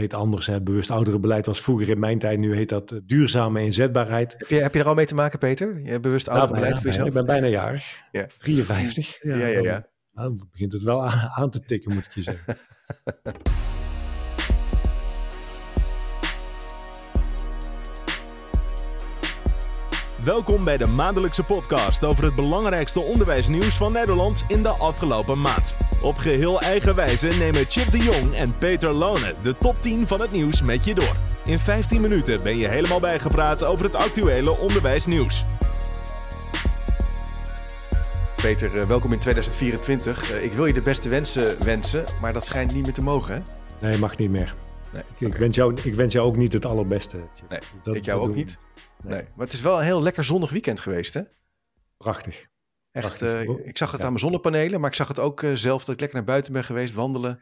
heet anders. Hè. Bewust ouderenbeleid was vroeger in mijn tijd. Nu heet dat eh, duurzame inzetbaarheid. Heb je, heb je er al mee te maken, Peter? Je bewust Ja, ouderenbeleid voor jezelf? Ik ben bijna jarig. Ja. 53. Ja, ja, ja. Dan, dan begint het wel aan, aan te tikken, moet ik je zeggen. Welkom bij de maandelijkse podcast over het belangrijkste onderwijsnieuws van Nederland in de afgelopen maand. Op geheel eigen wijze nemen Chip de Jong en Peter Lone de top 10 van het nieuws met je door. In 15 minuten ben je helemaal bijgepraat over het actuele onderwijsnieuws. Peter, eh, welkom in 2024. Eh, ik wil je de beste wensen wensen, maar dat schijnt niet meer te mogen, hè? Nee, mag niet meer. Nee, Ik, ik, wens jou, ik wens jou ook niet het allerbeste. Chip. Nee, Dat- ik jou dat ook niet. Nee. Nee. Maar het is wel een heel lekker zonnig weekend geweest, hè? Prachtig. Echt, Prachtig. eh, ik zag het Ja. aan mijn zonnepanelen, maar ik zag het ook eh, zelf dat ik lekker naar buiten ben geweest, wandelen.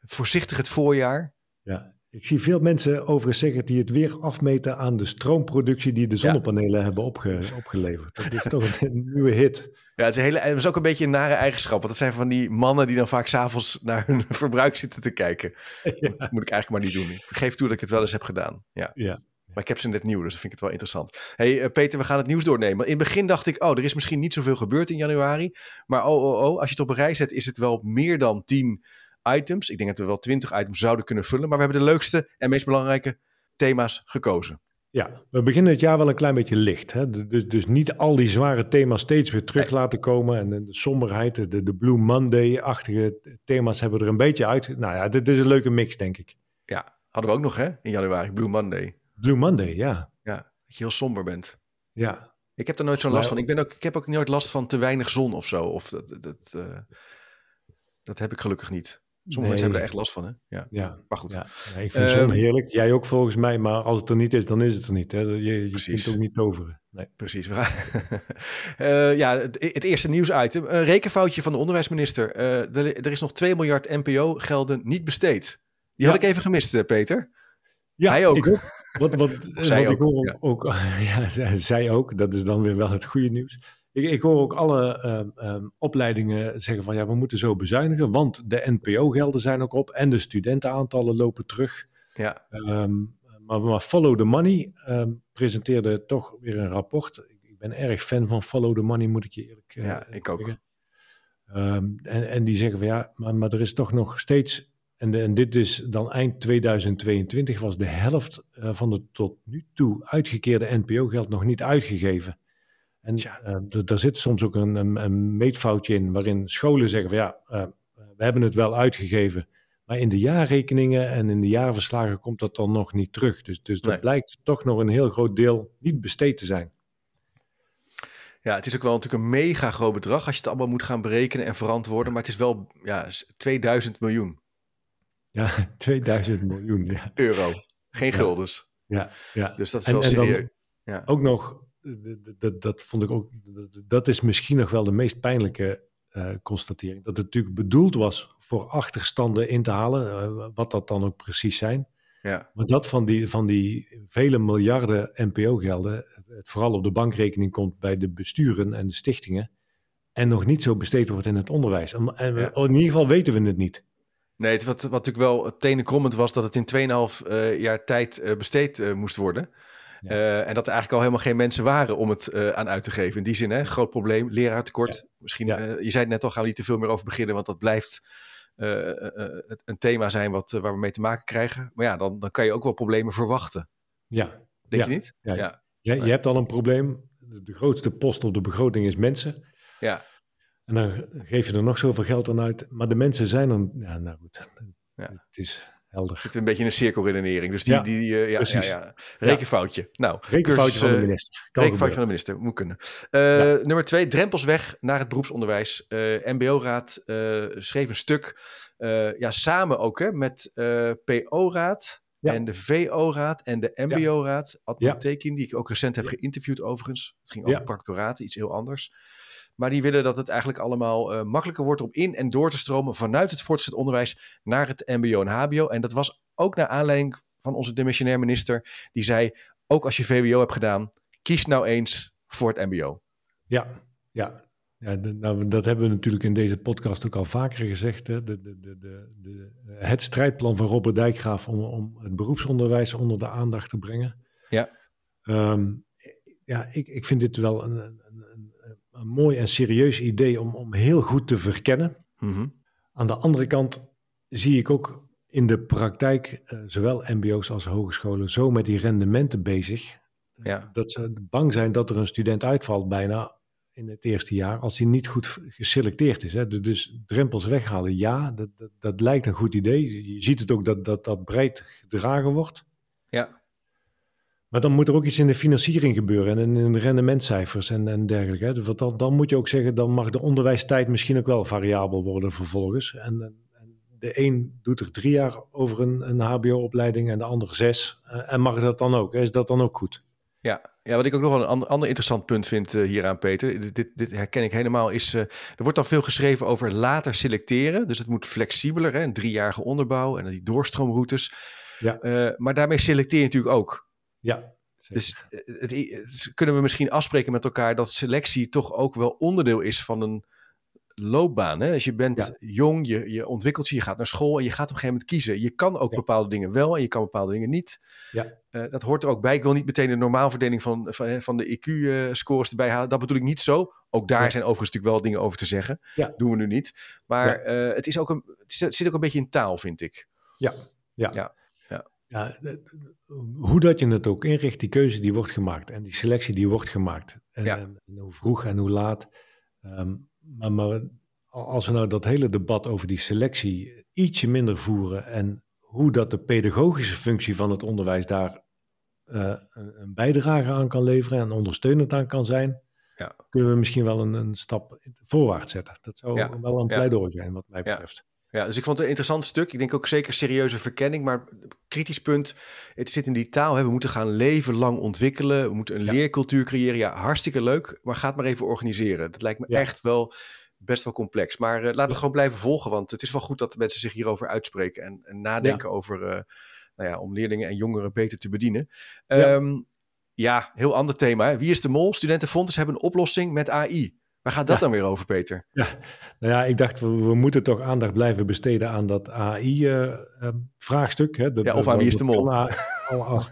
Voorzichtig het voorjaar. Ja. Ik zie veel mensen overigens zeggen die het weer afmeten aan de stroomproductie die de zonnepanelen hebben opge- opgeleverd. Dat is toch een, een nieuwe hit. Ja, het is, een hele, het is ook een beetje een nare eigenschap. Want dat zijn van die mannen die dan vaak s'avonds naar hun verbruik zitten te kijken. Ja. Dat moet ik eigenlijk maar niet doen. Ik geef toe dat ik het wel eens heb gedaan. Ja. Ja. Maar ik heb ze net nieuw, dus dat vind ik het wel interessant. hey, eh, Peter, we gaan het nieuws doornemen. In het begin dacht ik, oh, er is misschien niet zoveel gebeurd in januari. Maar oh, oh, oh, als je het op een rij zet, is het wel meer dan 10 items. Ik denk dat we wel 20 items zouden kunnen vullen. Maar we hebben de leukste en meest belangrijke thema's gekozen. Ja, we beginnen het jaar wel een klein beetje licht. Hè? Dus, dus niet al die zware thema's steeds weer terug laten komen. En de, de somberheid, de, de Blue Monday-achtige thema's hebben er een beetje uit. Nou ja, dit is een leuke mix, denk ik. Ja, hadden we ook nog hè, in januari, Blue Monday. Blue Monday, ja. Ja, dat je heel somber bent. Ja, Ik heb er nooit zo'n last van. Ik, ben ook, ik heb ook nooit last van te weinig zon of zo. Of dat, dat, eh, dat heb ik gelukkig niet. Sommige mensen hebben er echt last van, hè? Ja, ja. maar goed. ja. Ja, ik vind zon Ehm, heerlijk. Jij ook volgens mij. Maar als het er niet is, dan is het er niet. Hè? Je, je kunt ook niet toveren. Nee. Precies. Eh, ja, het, het eerste nieuwsitem. Een rekenfoutje van de onderwijsminister. Eh, er, er is nog 2 miljard NPO-gelden niet besteed. Die had ik even gemist, eh, Peter. Ja, Hij ook. Ik ook. Wat, wat, zij wat ik ook, hoor ja. ook, ja, zij, zij ook. Dat is dan weer wel het goede nieuws. Ik, ik hoor ook alle ehm, ehm, opleidingen zeggen van ja, we moeten zo bezuinigen, want de NPO-gelden zijn ook op en de studentenaantallen lopen terug. Ja, Ehm, maar, maar Follow the Money presenteerde toch weer een rapport. Ik, ik ben erg fan van Follow the Money, moet ik je eerlijk eh, Ja, ik ook. zeggen. En, en die zeggen van ja, maar, maar er is toch nog steeds, en, en dit is dan eind 2022, was de helft eh, van de tot nu toe uitgekeerde NPO-geld nog niet uitgegeven. En eh, daar zit soms ook een, een, een meetfoutje in, waarin scholen zeggen van ja, eh, we hebben het wel uitgegeven, maar in de jaarrekeningen en in de jaarverslagen komt dat dan nog niet terug. Dus, dus dat Nee. blijkt toch nog een heel groot deel niet besteed te zijn. ja, het is ook wel natuurlijk een mega groot bedrag als je het allemaal moet gaan berekenen en verantwoorden. Maar het is wel ja, 2000 miljoen Ja, 2000 miljoen. Ja, euro. Geen guldens. ja, ja. Dus dat is En- wel serieus. Ja. Ook nog, d- d- d- dat vond ik ook, dat is misschien nog wel de meest pijnlijke eh, constatering. Dat het natuurlijk bedoeld was voor achterstanden in te halen, eh, wat dat dan ook precies zijn. Ja. Maar dat van die, van die vele miljarden NPO-gelden, het, het vooral op de bankrekening komt bij de besturen en de stichtingen. En nog niet zo besteed wordt in het onderwijs. En, en we- Ja. in ieder geval weten we het niet. Nee, het, wat, wat natuurlijk wel tenenkrommend was, dat het in 2,5 eh jaar tijd eh, besteed eh, moest worden. Ja. En dat er eigenlijk al helemaal geen mensen waren om het aan uit te geven. In die zin, hè, groot probleem, leraartekort. Misschien, Ja. eh, je zei het net al, gaan we niet te veel meer over beginnen, want dat blijft een thema zijn wat, waar we mee te maken krijgen. Maar ja, dan, dan kan je ook wel problemen verwachten. Ja, Denk je niet? Ja, ja. je, je hebt al een probleem. De grootste post op de begroting is mensen. Ja. En dan geef je er nog zoveel geld aan uit. Maar de mensen zijn dan. Ja, nou goed. Ja. Het is helder. We een beetje in een cirkelredenering. Dus die, Ja, die, eh, ja, ja, ja. Rekenfoutje. Nou, Rekenfoutje cursus, van de eh, minister. Kan Rekenfoutje van de minister, moet kunnen. Eh, Nummer twee, drempels weg naar het beroepsonderwijs. Eh, MBO-raad schreef een stuk, ja, samen ook hè, met PO-raad Ja. en de VO-raad en de MBO-raad. Tekin, die ik ook recent heb geïnterviewd overigens. Het ging over practoraten, iets heel anders. Maar die willen dat het eigenlijk allemaal eh, makkelijker wordt om in en door te stromen vanuit het voortgezet onderwijs naar het MBO en HBO. En dat was ook naar aanleiding van onze demissionair minister, die zei: ook als je VWO hebt gedaan, kies nou eens voor het MBO. Ja, ja. Ja, de, nou, dat hebben we natuurlijk in deze podcast ook al vaker gezegd. Hè? De, de, de, de, de, het strijdplan van Robert Dijkgraaf om, om het beroepsonderwijs onder de aandacht te brengen. Ja. Um, ja, ik, ik vind dit wel een, een, een, een, mooi en serieus idee om, om heel goed te verkennen. Mm -hmm. Aan de andere kant zie ik ook in de praktijk, uh, zowel MBO's als hogescholen, zo met die rendementen bezig. Ja. Dat ze bang zijn dat er een student uitvalt bijna in het eerste jaar als hij niet goed geselecteerd is. Hè. Dus drempels weghalen, ja, dat, dat, dat, lijkt een goed idee. Je ziet het ook dat dat, dat breed gedragen wordt. Ja. Maar dan moet er ook iets in de financiering gebeuren en in de rendementcijfers en, en dergelijke. Hè. Want dan, dan moet je ook zeggen, dan mag de onderwijstijd misschien ook wel variabel worden vervolgens. En, en de een doet er drie jaar over een, een hbo-opleiding en de ander zes. En mag dat dan ook? Is dat dan ook goed? Ja, ja, wat ik ook nog een ander, ander interessant punt vind uh, hieraan, Peter, dit, dit, herken ik helemaal, is uh, er wordt dan veel geschreven over later selecteren. Dus het moet flexibeler, hè, een driejarige onderbouw en die doorstroomroutes. Ja. Uh, maar daarmee selecteer je natuurlijk ook. Ja. Dus het, het, kunnen we misschien afspreken met elkaar dat selectie toch ook wel onderdeel is van een loopbaan. Hè? Als je bent Ja. jong, je, je ontwikkelt je, je gaat naar school en je gaat op een gegeven moment kiezen. Je kan ook Ja. bepaalde dingen wel en je kan bepaalde dingen niet. Ja. Eh, dat hoort er ook bij. Ik wil niet meteen de normaalverdeling van, van, van de IQ-scores erbij halen. Dat bedoel ik niet zo. Ook daar Ja. zijn overigens natuurlijk wel dingen over te zeggen. Ja. Doen we nu niet. Maar eh, het, is ook een, het zit ook een beetje in taal, vind ik. Ja, ja. Ja, ja. Eh, hoe dat je het ook inricht, die keuze die wordt gemaakt en die selectie die wordt gemaakt. En, Ja. en, en hoe vroeg en hoe laat. Ehm, maar, maar als we nou dat hele debat over die selectie ietsje minder voeren en hoe dat de pedagogische functie van het onderwijs daar eh, een, bijdrage aan kan leveren en ondersteunend aan kan zijn, Ja. kunnen we misschien wel een, een stap voorwaarts zetten. Dat zou Ja. wel een pleidooi zijn, wat mij Ja. betreft. Ja, dus ik vond het een interessant stuk. Ik denk ook zeker serieuze verkenning, maar kritisch punt. Het zit in die taal. Hè. We moeten gaan leven lang ontwikkelen. We moeten een Ja. leercultuur creëren. Ja, hartstikke leuk, maar ga het maar even organiseren. Dat lijkt me Ja. echt wel best wel complex. Maar eh, laten we gewoon blijven volgen, want het is wel goed dat mensen zich hierover uitspreken en, en nadenken over, eh, nou ja, om leerlingen en jongeren beter te bedienen. Ja. Ehm, ja, heel ander thema. Hè. Wie is de mol? Studentenfonds hebben een oplossing met AI. Waar gaat dat Ja. dan weer over, Peter? Nou ja, ik dacht, we, we moeten toch aandacht blijven besteden aan dat AI-vraagstuk. Ja, of aan wie is de mol?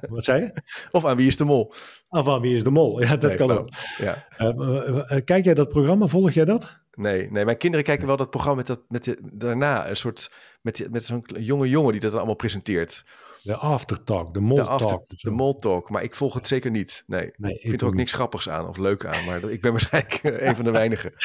wat zei je? Of aan wie is de mol? Of aan wie is de mol? Ja, dat Nee, kan ook. Ja. Eh, eh, eh, kijk jij dat programma? Volg jij dat? Nee, nee, mijn kinderen kijken wel dat programma met, dat, met de, daarna een soort, met, die- met zo'n jonge jongen die dat dan allemaal presenteert. De aftertalk, de mol De, after, de mol talk, maar ik volg het zeker niet. Nee, ik vind er ook niks grappigs aan of leuk aan, maar ik ben waarschijnlijk eh, een van de weinigen.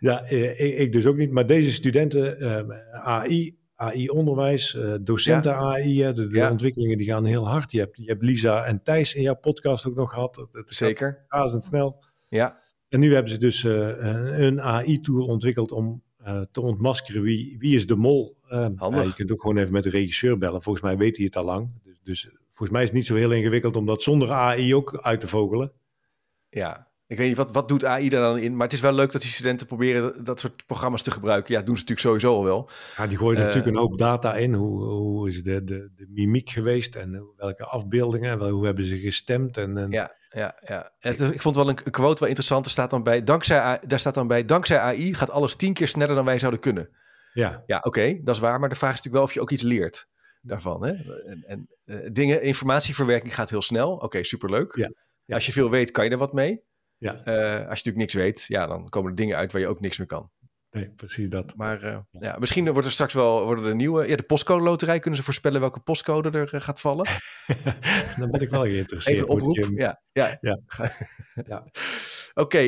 Ja, eh, ik, dus ook niet. Maar deze studenten, eh, AI, AI-onderwijs, eh, docenten AI, de, de Ja. ontwikkelingen die gaan heel hard. Je hebt, je hebt Lisa en Thijs in jouw podcast ook nog gehad. Het, Zeker. razendsnel. Ja, En nu hebben ze dus een, een AI-tool ontwikkeld om eh, te ontmaskeren wie, wie is de mol. Handig. ja, je kunt ook gewoon even met de regisseur bellen. Volgens mij weet hij het al lang. Dus, dus volgens mij is het niet zo heel ingewikkeld om dat zonder AI ook uit te vogelen. ja. Ik weet niet, wat, wat doet AI daar dan in? Maar het is wel leuk dat die studenten proberen dat soort programma's te gebruiken. Ja, doen ze natuurlijk sowieso al wel. Ja, die gooien Eh, natuurlijk een hoop data in. Hoe, hoe is de, de, de mimiek geweest en welke afbeeldingen, en wel- hoe hebben ze gestemd. En, en, Ja, ja, ja. Ik vond wel een, quote wel interessant. Er staat dan bij, dankzij, daar staat dan bij, dankzij AI gaat alles tien keer sneller dan wij zouden kunnen. ja. Ja, oké, dat is waar. Maar de vraag is natuurlijk wel of je ook iets leert daarvan. Hè? En, en eh, dingen, informatieverwerking gaat heel snel. Oké, superleuk. Ja, ja. Als je veel weet, kan je er wat mee. Ja, Eh, als je natuurlijk niks weet, ja, dan komen er dingen uit waar je ook niks mee kan. nee, precies dat. Maar eh, ja, misschien wordt er straks wel worden er nieuwe. Ja, de postcode loterij kunnen ze voorspellen welke postcode er eh, gaat vallen. Dan ben ik wel geïnteresseerd. Even oproep. je- Ja, ja. Ja. ja. Oké,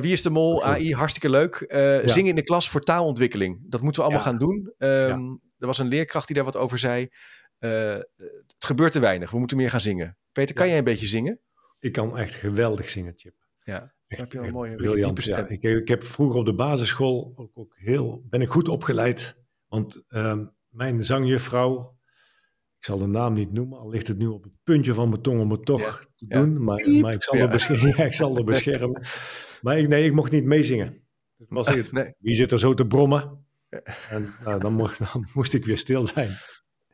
wie is de mol? AI, hartstikke leuk. Zingen in de klas voor taalontwikkeling. Dat moeten we allemaal gaan doen. Ehm, Er was een leerkracht die daar wat over zei. Het gebeurt te weinig. We moeten meer gaan zingen. Peter, kan jij een beetje zingen? Ik kan echt geweldig zingen, Chip. Ja. Echt, heb je een mooie, briljant. Ja, ik, ik heb vroeger op de basisschool ook, ook heel, ben ik goed opgeleid. Want ehm, mijn zangjuffrouw, ik zal de naam niet noemen, al ligt het nu op het puntje van mijn tong om het toch Ja, te ja. doen. Maar, ik, zal er beschermen, ik zal er beschermen. Maar ik, nee, ik mocht niet meezingen. Het was het. Nee. Wie zit er zo te brommen? En nou, dan, mocht, dan moest ik weer stil zijn.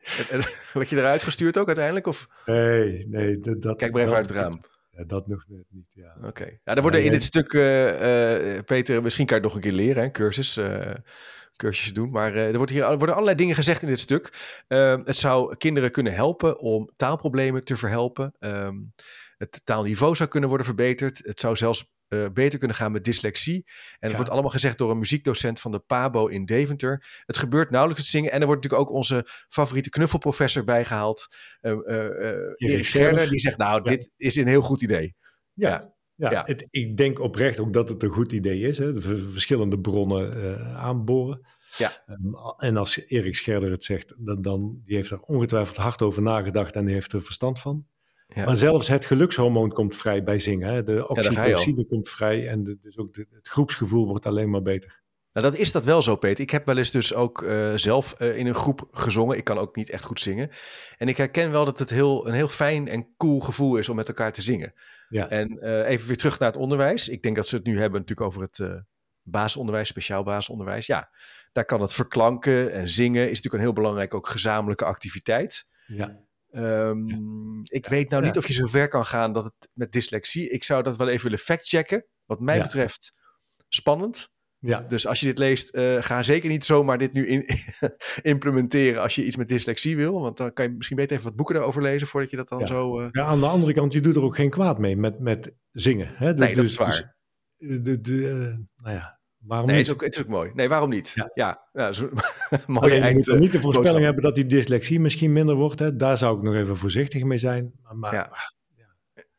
En- en Werd je eruit gestuurd ook uiteindelijk? Of Nee, nee. Dat- kijk maar even uit het raam. Ja, dat nog net niet, ja. Oké. Ja, er worden Ja, in dit stuk, eh, eh, Peter, misschien kan je het nog een keer leren, hè, cursus, eh, cursusjes doen. Maar er, wordt hier, er worden allerlei dingen gezegd in dit stuk. Eh, het zou kinderen kunnen helpen om taalproblemen te verhelpen. Ehm, het taalniveau zou kunnen worden verbeterd. Het zou zelfs eh, beter kunnen gaan met dyslexie. En Ja. wordt allemaal gezegd door een muziekdocent van de PABO in Deventer. Het gebeurt nauwelijks het zingen. En er wordt natuurlijk ook onze favoriete knuffelprofessor bijgehaald. eh eh, eh, Erik Scherder, die zegt, nou, Ja. dit is een heel goed idee. Ja, Ja. ja. Ja. Het, ik denk oprecht ook dat het een goed idee is. Hè? De ver- verschillende bronnen aanboren. Ja. Ehm, en als Erik Scherder het zegt, dan, dan die heeft er ongetwijfeld hard over nagedacht en die heeft er verstand van. Ja. Maar zelfs het gelukshormoon komt vrij bij zingen. Hè? De oxytocine komt vrij en de- dus ook de- het groepsgevoel wordt alleen maar beter. Nou, dat is dat wel zo, Peter. Ik heb wel eens dus ook eh, zelf eh, in een groep gezongen. Ik kan ook niet echt goed zingen. En ik herken wel dat het heel, een heel fijn en cool gevoel is om met elkaar te zingen. Ja. En eh, even weer terug naar het onderwijs. Ik denk dat ze het nu hebben natuurlijk over het basisonderwijs, speciaal basisonderwijs. Ja, daar kan het verklanken en zingen is natuurlijk een heel belangrijk ook gezamenlijke activiteit. Ja. Ehm, Ik weet nou niet of je zo ver kan gaan dat het met dyslexie. Ik zou dat wel even willen factchecken. Wat mij betreft spannend. Ja. Dus als je dit leest, eh, ga zeker niet zomaar dit nu in, implementeren als je iets met dyslexie wil. Want dan kan je misschien beter even wat boeken daarover lezen voordat je dat dan Ja. zo... eh, ja, aan de andere kant, je doet er ook geen kwaad mee met, met zingen. Hè? Nee, dat Dus- is waar. dus- de, de, eh, nou ja, waarom Nee, niet? is, ook, het is ook mooi. Nee, waarom niet? Ja, Ja. ja, zo- mooie Alleen, je eind. moet eh, niet de voorspelling boodschap. hebben dat die dyslexie misschien minder wordt. Hè? Daar zou ik nog even voorzichtig mee zijn. Maar, maar- Ja.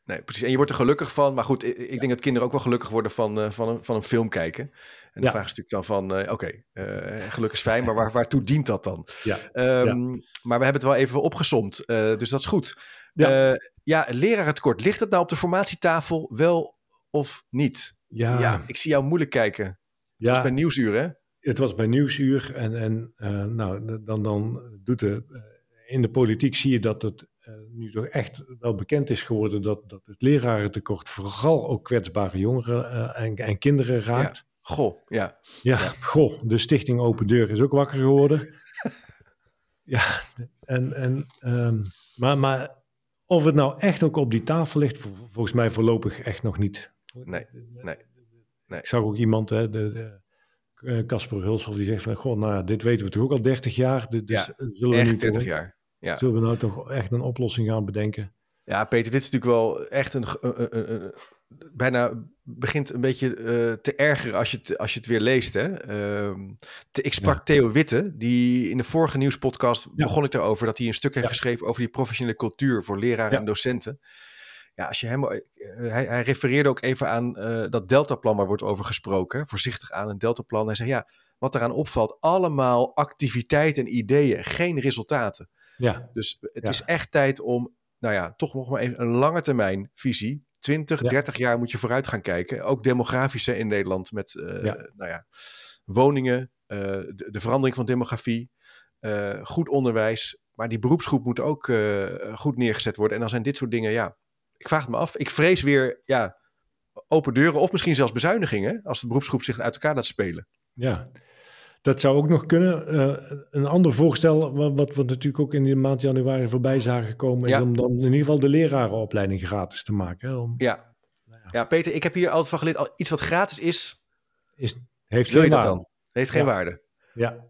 Nee, precies. En je wordt er gelukkig van. Maar goed, ik, ik denk dat kinderen ook wel gelukkig worden van, eh, van, een, van een film kijken. En de Ja. vraag is natuurlijk dan van, eh, oké, eh, geluk is fijn, maar waar, waartoe dient dat dan? ja. Ehm, Maar we hebben het wel even opgesomd, dus dat is goed. Ja. Ja, ja lerarentekort. Ligt het nou op de formatietafel wel of niet? Ja, Ja, ik zie jou moeilijk kijken. Ja, is bij Nieuwsuur, hè? het was bij Nieuwsuur. En, en eh, nou, dan, dan doet de, eh, in de politiek zie je dat het eh, nu toch echt wel bekend is geworden dat, dat het lerarentekort vooral ook kwetsbare jongeren en, en kinderen raakt. Goh, ja. Ja, Ja. goh, de stichting Open Deur is ook wakker geworden. ja, en, en, ehm, maar, maar of het nou echt ook op die tafel ligt, vol- volgens mij voorlopig echt nog niet. Nee, nee, nee. Ik zag ook iemand, hè, de, de, eh, Casper Hulshoff, die zegt van, goh, nou dit weten we toch ook al 30 jaar, dus Ja, dus zullen, we 30 toch, jaar. Ja. zullen we nou toch echt een oplossing gaan bedenken? Ja, Peter, dit is natuurlijk wel echt een. eh, eh, eh, bijna begint een beetje eh, te ergeren als je het, als je het weer leest. Hè? Ehm, te- ik sprak Ja. Theo Witte, die in de vorige nieuwspodcast Ja. begon ik erover dat hij een stuk heeft Ja. geschreven over die professionele cultuur voor leraren en docenten. Ja, als je hem, eh, hij, hij refereerde ook even aan eh, dat deltaplan waar wordt over gesproken. Voorzichtig aan een deltaplan. Hij zei ja, wat eraan opvalt, allemaal activiteiten en ideeën, geen resultaten. Ja, Dus het Ja. is echt tijd om, nou ja, toch nog maar even een lange termijn visie. 20, Ja. 30 jaar moet je vooruit gaan kijken. Ook demografische in Nederland met, eh, Ja. nou ja, woningen, eh, de, de verandering van demografie, eh, goed onderwijs. Maar die beroepsgroep moet ook eh, goed neergezet worden. En dan zijn dit soort dingen, ja, ik vraag het me af. Ik vrees weer, ja, open deuren of misschien zelfs bezuinigingen als de beroepsgroep zich uit elkaar laat spelen. ja. Dat zou ook nog kunnen. Eh, een ander voorstel, wat, wat we natuurlijk ook in de maand januari voorbij zagen komen, Ja. is om dan in ieder geval de lerarenopleiding gratis te maken. Hè? Om, Ja. Nou ja. ja, Peter, ik heb hier altijd van geleerd, al iets wat gratis is, is, heeft wil geen waarde. dan? Heeft geen Ja. waarde. Ja,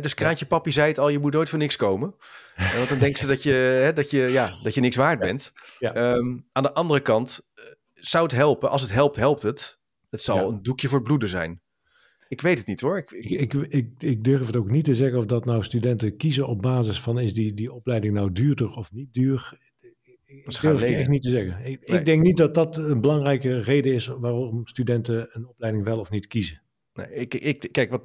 Dus Kraantje Papi zei het al, je moet nooit voor niks komen. En want dan denken ze dat je, dat je, ja, dat je niks waard bent. Ehm, aan de andere kant, eh, zou het helpen? Als het helpt, helpt het. Het zal een doekje voor het bloeden zijn. Ik weet het niet hoor. Ik, ik- ik, durf het ook niet te zeggen of dat nou studenten kiezen op basis van is die, die opleiding nou duurder of niet duur. Ik durf het echt niet te zeggen. Ik, Nee. ik denk niet dat dat een belangrijke reden is waarom studenten een opleiding wel of niet kiezen. nee, ik, ik, kijk, wat,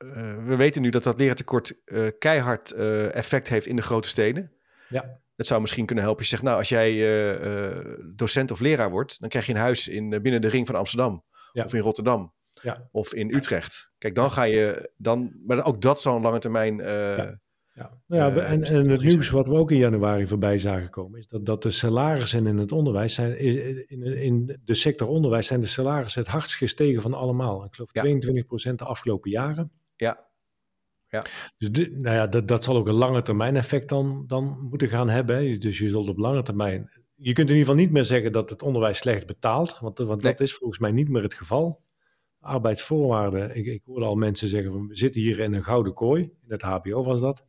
eh, we weten nu dat dat leraartekort eh, keihard eh, effect heeft in de grote steden. Ja. Het zou misschien kunnen helpen. Je zegt, nou, als jij eh, eh, docent of leraar wordt, dan krijg je een huis in, binnen de ring van Amsterdam. Ja. Of in Rotterdam. Ja. Of in Utrecht. Kijk, dan ga je dan. Maar ook dat zou een lange termijn. eh, Ja. Ja. Nou ja, en, en dat het nieuws wat we ook in januari voorbij zagen komen, is dat, dat de salarissen in het onderwijs zijn, in, in de sector onderwijs zijn de salarissen het hardst gestegen van allemaal. Ik geloof Ja. 22% de afgelopen jaren. Ja. Dus de, nou ja, dat, dat zal ook een lange termijn effect dan, dan moeten gaan hebben. hè. Dus je zult op lange termijn je kunt in ieder geval niet meer zeggen dat het onderwijs slecht betaalt, want, want Nee. dat is volgens mij niet meer het geval. Arbeidsvoorwaarden, ik, ik hoorde al mensen zeggen, van, we zitten hier in een gouden kooi, in het HBO was dat.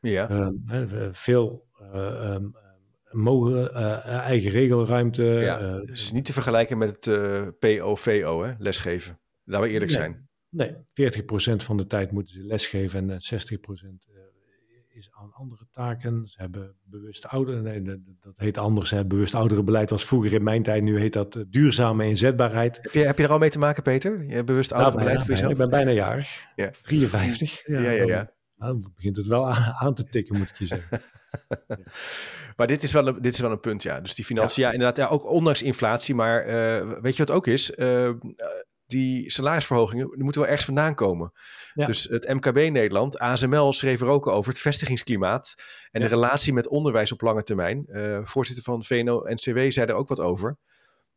Ja, Ehm, veel eh, ehm, mogen eh, eigen regelruimte. ja. eh, het is niet te vergelijken met het POVO, hè, lesgeven. Laten we eerlijk Nee. zijn. Nee, 40% van de tijd moeten ze lesgeven en eh, 60% eh, is aan andere taken. Ze hebben bewust ouderen, nee, dat, heet anders. Hè. Bewust ouderenbeleid was vroeger in mijn tijd, nu heet dat eh, duurzame inzetbaarheid. Heb je, heb je er al mee te maken, Peter? Je hebt bewust ouderenbeleid voor jezelf? Ik ben bijna jarig, Ja. 53. Ja, ja, ja. nou, dan begint het wel aan, te tikken, moet ik je zeggen. Maar dit is wel een, dit is wel een punt, ja. Dus die financiën, ja, inderdaad, ja, ook ondanks inflatie. Maar eh, weet je wat ook is? Eh, die salarisverhogingen die moeten wel ergens vandaan komen. Ja. Dus het MKB Nederland, ASML schreef er ook over het vestigingsklimaat en Ja. de relatie met onderwijs op lange termijn. Eh, voorzitter van VNO-NCW zei er ook wat over.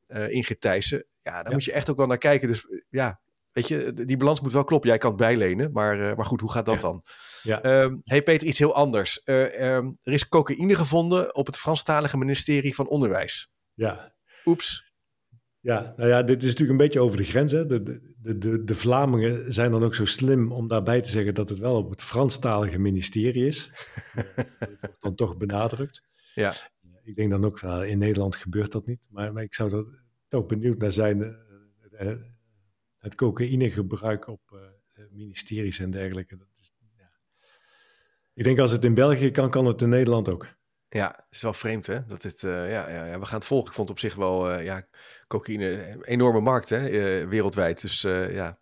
Eh Ingrid Thijssen. Ja, daar Ja. moet je echt ook wel naar kijken. Dus eh, ja, weet je, die balans moet wel kloppen. Jij kan het bijlenen, maar, maar goed, hoe gaat dat dan? Ja. Ehm, hey Peter, iets heel anders. Eh, ehm, er is cocaïne gevonden op het Franstalige ministerie van Onderwijs. Ja, Oeps. Ja, nou ja, dit is natuurlijk een beetje over de grens. Hè. De, de, de, de Vlamingen zijn dan ook zo slim om daarbij te zeggen dat het wel op het Franstalige ministerie is. Dat wordt dan toch benadrukt. Ja. Ik denk dan ook, nou, in Nederland gebeurt dat niet. Maar, maar ik zou er toch benieuwd naar zijn. eh, het cocaïnegebruik op eh, ministeries en dergelijke. Dat is, ja. Ik denk als het in België kan, kan het in Nederland ook. Ja, het is wel vreemd hè. Dat dit, eh, ja, ja, ja, we gaan het volgen. Ik vond op zich wel, eh, ja, cocaïne, een enorme markt hè, eh, wereldwijd. Dus eh, ja, eh,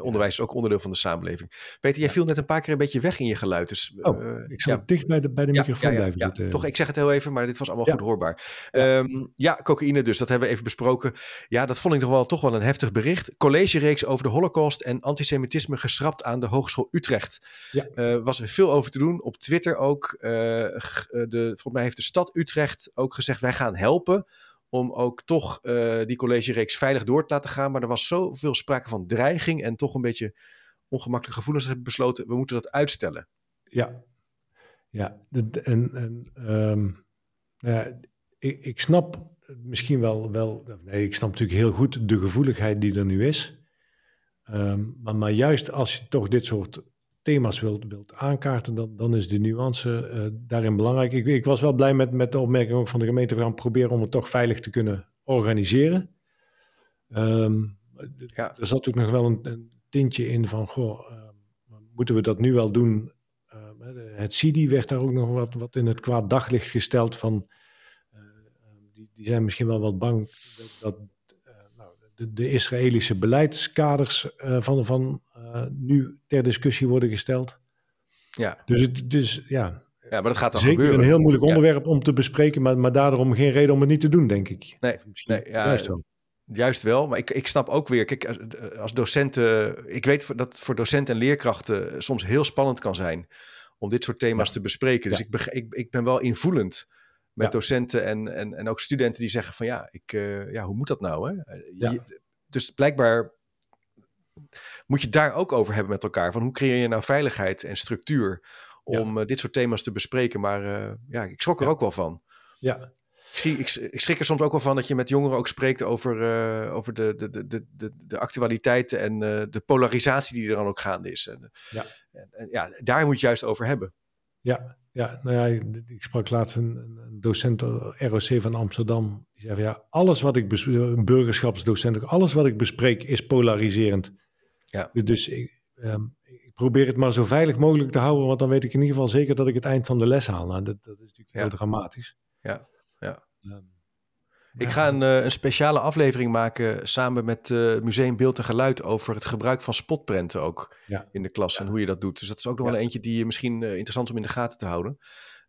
onderwijs is ook onderdeel van de samenleving. Peter, jij viel net een paar keer een beetje weg in je geluid. Dus, Oh, eh, Ik ja, dicht bij de, bij de microfoon blijven ja. zitten. Toch, ik zeg het heel even, maar dit was allemaal goed hoorbaar. Ja. ja, cocaïne dus, dat hebben we even besproken. Ja, dat vond ik nog wel, toch wel een heftig bericht. Collegereeks over de holocaust en antisemitisme geschrapt aan de Hogeschool Utrecht. Ja. Eh, was er veel over te doen, op Twitter ook. eh, eh, de, volgens mij heeft de stad Utrecht ook gezegd, wij gaan helpen om ook toch eh, die collegereeks veilig door te laten gaan. Maar er was zoveel sprake van dreiging en toch een beetje ongemakkelijke gevoelens. Hebben besloten, we moeten dat uitstellen. Ja, ja. En, en ehm, nou ja, ik, ik snap misschien wel, wel, nee, ik snap natuurlijk heel goed de gevoeligheid die er nu is. Ehm, maar, maar juist als je toch dit soort thema's wilt, wilt aankaarten, dan, dan is de nuance eh, daarin belangrijk. Ik, ik was wel blij met, met de opmerking ook van de gemeente. We gaan proberen om het toch veilig te kunnen organiseren. Ehm, Ja. Er zat ook nog wel een, een tintje in van, goh, ehm, moeten we dat nu wel doen? Hè, het CIDI werd daar ook nog wat, wat in het kwaad daglicht gesteld van, eh, die, die zijn misschien wel wat bang dat, dat de, Israëlische beleidskaders eh, van, van eh, nu ter discussie worden gesteld. Ja, Dus het dus, ja, ja maar dat gaat dan zeker gebeuren. een heel moeilijk Ja. onderwerp om te bespreken, maar, maar daarom geen reden om het niet te doen, denk ik. Nee, nee, ja, juist wel. Juist wel, maar ik, ik snap ook weer, kijk, als- als docenten, ik weet dat het voor docenten en leerkrachten soms heel spannend kan zijn om dit soort thema's Ja. te bespreken. Dus ik, ik, ik ben wel invoelend met Ja. docenten en, en, en ook studenten die zeggen van ja, ik, eh, ja hoe moet dat nou? Hè? Eh, Ja. je- dus blijkbaar moet je daar ook over hebben met elkaar. Van hoe creëer je nou veiligheid en structuur om eh, dit soort thema's te bespreken? Maar ja, ik schrok er ook wel van. Ja, Ik, zie, ik, ik schrik er soms ook wel van dat je met jongeren ook spreekt over, over de, de, de, de, de, actualiteiten en de polarisatie die er dan ook gaande is. En, Ja. en, en ja, daar moet je juist over hebben. Ja, ja, nou ja, ik- sprak laatst een, een docent eh, ROC van Amsterdam. Die zei van, ja, alles wat ik, een burgerschapsdocent, ook alles wat ik bespreek is polariserend. Ja. Dus, dus ik, ehm, ik probeer het maar zo veilig mogelijk te houden, want dan weet ik in ieder geval zeker dat ik het eind van de les haal. Nou, dat, dat is natuurlijk Ja. heel dramatisch. Ja, ja. Ehm, Ik ga een, eh, een speciale aflevering maken samen met eh Museum Beeld en Geluid over het gebruik van spotprenten ook Ja. in de klas en hoe je dat doet. Dus dat is ook nog wel eentje die je misschien eh, interessant is om in de gaten te houden.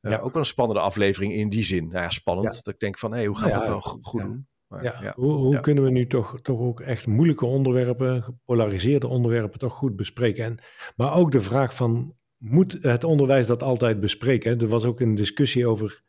Ja. Ook wel een spannende aflevering in die zin. Nou ja, spannend. Dat ik denk van, hé, hoe gaan we dat nou go- goed doen? Maar, Ja, ja. Hoe, hoe kunnen we nu toch, toch ook echt moeilijke onderwerpen, gepolariseerde onderwerpen, toch goed bespreken? En, maar ook de vraag van, moet het onderwijs dat altijd bespreken? hè? Er was ook een discussie over,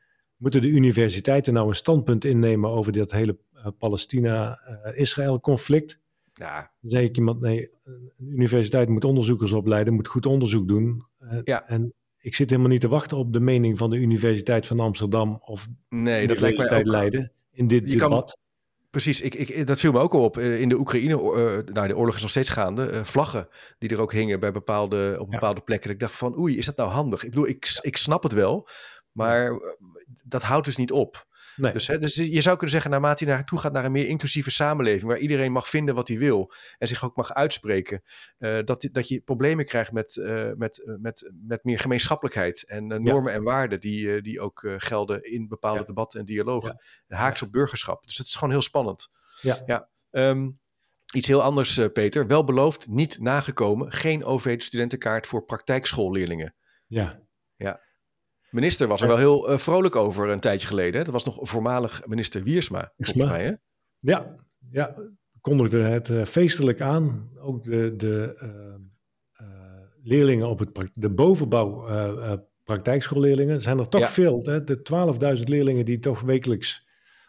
moeten de universiteiten nou een standpunt innemen over dat hele eh, Palestina-Israël conflict? ja, Dan zei ik iemand, nee, een universiteit moet onderzoekers opleiden, moet goed onderzoek doen. Eh, Ja. En ik zit helemaal niet te wachten op de mening van de Universiteit van Amsterdam of Nee, dat lijkt mij ook... Leiden in dit Je kan- debat. Precies, ik, ik, dat viel me ook al op. Eh, In de Oekraïne, eh, nou de oorlog is nog steeds gaande, vlaggen die er ook hingen bij bepaalde, op Ja. bepaalde plekken. Ik dacht van, oei, is dat nou handig? Ik bedoel, ik, ik snap het wel, maar eh, dat houdt dus niet op. Nee. Dus, hè, dus je zou kunnen zeggen, naarmate je naartoe gaat naar een meer inclusieve samenleving, waar iedereen mag vinden wat hij wil en zich ook mag uitspreken, eh, dat, dat je problemen krijgt met, eh, met, met, met meer gemeenschappelijkheid en Ja. normen en waarden die, die ook gelden in bepaalde Ja. debatten en dialogen. Haaks op burgerschap. Dus het is gewoon heel spannend. Ja. ja. Ehm, iets heel anders, Peter. Wel beloofd, niet nagekomen. Geen OV-studentenkaart voor praktijkschoolleerlingen. Ja, Minister was er wel heel eh, vrolijk over een tijdje geleden. hè? Dat was nog voormalig minister Wiersma, volgens mij. Hè? ja, ja. kondigde het eh, feestelijk aan. Ook de, de eh, leerlingen op het de bovenbouw praktijkschoolleerlingen zijn er toch Ja. veel. Hè? De 12.000 leerlingen die toch wekelijks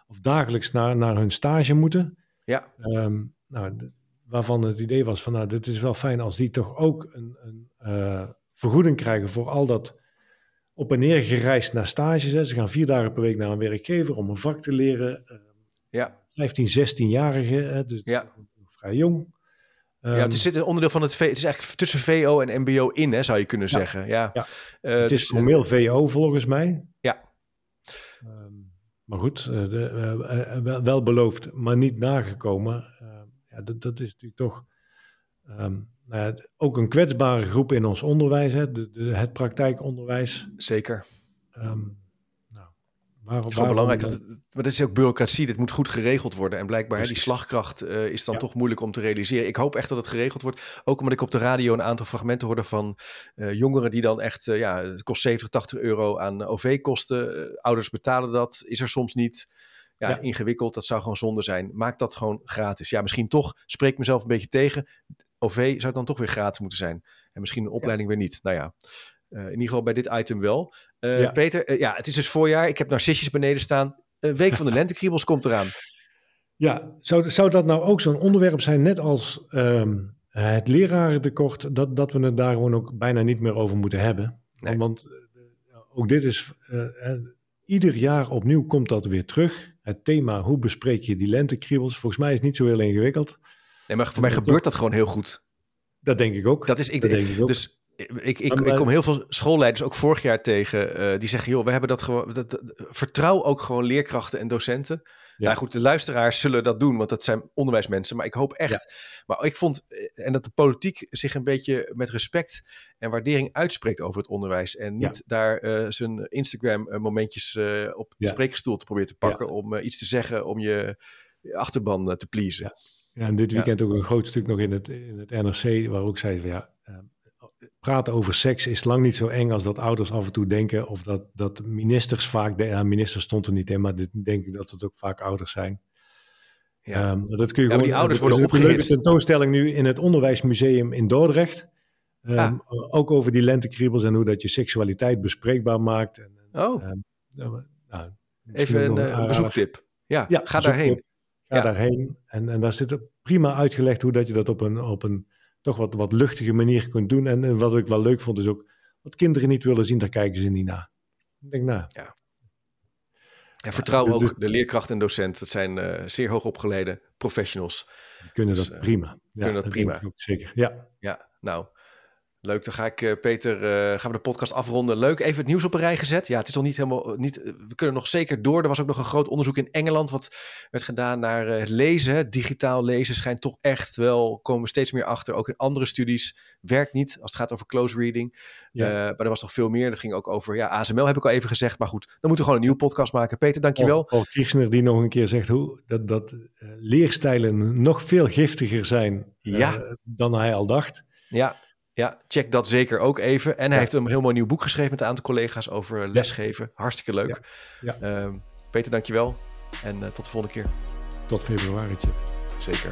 of dagelijks naar, naar hun stage moeten. Ja, Ehm, nou, waarvan het idee was van, nou, dit is wel fijn als die toch ook een, een vergoeding krijgen voor al dat op en neer gereisd naar stages. Hè. Ze gaan vier dagen per week naar een werkgever om een vak te leren. Eh, ja, 15, 16-jarigen, hè, dus ja. vrij jong. ja, Ehm, het is een onderdeel van het... V- Het is eigenlijk tussen VO en MBO in, hè, zou je kunnen Ja. zeggen. Ja. Ja. Eh, het dus, is formeel VO volgens mij. Ja. Ehm, maar goed, eh, de, eh, eh, wel, wel beloofd, maar niet nagekomen. Eh, ja, dat, dat is natuurlijk toch ehm, het- ook een kwetsbare groep in ons onderwijs, hè, de, de, het praktijkonderwijs. Zeker. Ehm, nou, waarom, Het is waarom belangrijk. Dat, maar dat is ook bureaucratie. Dit moet goed geregeld worden. En blijkbaar, hè, die slagkracht eh, is dan Ja. toch moeilijk om te realiseren. Ik hoop echt dat het geregeld wordt. Ook omdat ik op de radio een aantal fragmenten hoorde van eh, jongeren die dan echt, eh, ja, het kost 70, 80 euro aan OV-kosten. Eh, ouders betalen dat. Is er soms niet. Ja, Ja. ingewikkeld. Dat zou gewoon zonde zijn. Maak dat gewoon gratis. Ja, misschien toch, spreek ik mezelf een beetje tegen. OV zou dan toch weer gratis moeten zijn. En misschien een opleiding weer niet. Nou ja, eh, in ieder geval bij dit item wel. Eh, Ja. Peter, eh, ja, het is dus voorjaar. Ik heb narcissjes beneden staan. Een week van de lentekriebels komt eraan. Ja, zou, zou dat nou ook zo'n onderwerp zijn, net als ehm, het lerarentekort, dat, dat we het daar gewoon ook bijna niet meer over moeten hebben? Nee. Want ook dit is, ieder jaar opnieuw komt dat weer terug. Het thema, hoe bespreek je die lentekriebels? Volgens mij is het niet zo heel ingewikkeld. Nee, maar voor mij gebeurt dat gewoon heel goed. Dat denk ik ook. Dat is, ik, Dat denk ik ook. Dus ik, ik, ik kom heel veel schoolleiders ook vorig jaar tegen. eh, die zeggen, joh, we hebben dat gewoon. Dat, dat- vertrouw ook gewoon leerkrachten en docenten. Ja. Nou goed, de luisteraars zullen dat doen, want dat zijn onderwijsmensen. Maar ik hoop echt. Maar ik vond. eh, En dat de politiek zich een beetje met respect en waardering uitspreekt over het onderwijs. En niet daar eh, zijn Instagram-momentjes op de spreekstoel te proberen te pakken. om iets te zeggen om je achterban te pleasen. Ja, en dit Ja. weekend ook een groot stuk nog in het, in het NRC, waar ook zei van ja, eh, praten over seks is lang niet zo eng als dat ouders af en toe denken. Of dat, dat ministers vaak, de, ja, minister stond er niet in, maar dit denk ik dat het ook vaak ouders zijn. Ja. Ehm, dat kun je Ja, gewoon, die ouders er is worden ook een leuke opgehitst. tentoonstelling nu in het Onderwijsmuseum in Dordrecht. Ehm, Ah. Ook over die lentekriebels en hoe dat je seksualiteit bespreekbaar maakt. En, Oh, ehm, nou, nou, even een nog eh, bezoektip. Ja, Ja, ga daarheen. Ga Ja. daarheen. En, en daar zit prima uitgelegd hoe dat je dat op een, op een toch wat, wat luchtige manier kunt doen. En, en wat ik wel leuk vond is ook, wat kinderen niet willen zien, daar kijken ze niet naar. Ik denk, nou, En vertrouw dus- ook dus- de leerkracht en docent. Dat zijn eh, zeer hoogopgeleide professionals. die kunnen Dus, dat eh, prima. Ja, kunnen dat prima. ook zeker. Ja, Ja, nou. Leuk, dan ga ik, eh, Peter, eh, gaan we de podcast afronden. Leuk, even het nieuws op een rij gezet. Ja, het is nog niet helemaal, niet, eh, we kunnen nog zeker door. Er was ook nog een groot onderzoek in Engeland wat werd gedaan naar het lezen. Digitaal lezen schijnt toch echt wel, komen we steeds meer achter. Ook in andere studies werkt niet als het gaat over close reading. Ja. Maar er was nog veel meer. Dat ging ook over, ja, ASML heb ik al even gezegd. Maar goed, dan moeten we gewoon een nieuwe podcast maken. Peter, dankjewel. Paul, Kirchner die nog een keer zegt hoe, dat, dat leerstijlen nog veel giftiger zijn Ja. dan hij al dacht. Ja, ja, check dat zeker ook even. En hij Ja. heeft een heel mooi nieuw boek geschreven met een aantal collega's over lesgeven. Hartstikke leuk. Ja. Ehm, Peter, dankjewel. En eh, tot de volgende keer. Tot februari. Zeker.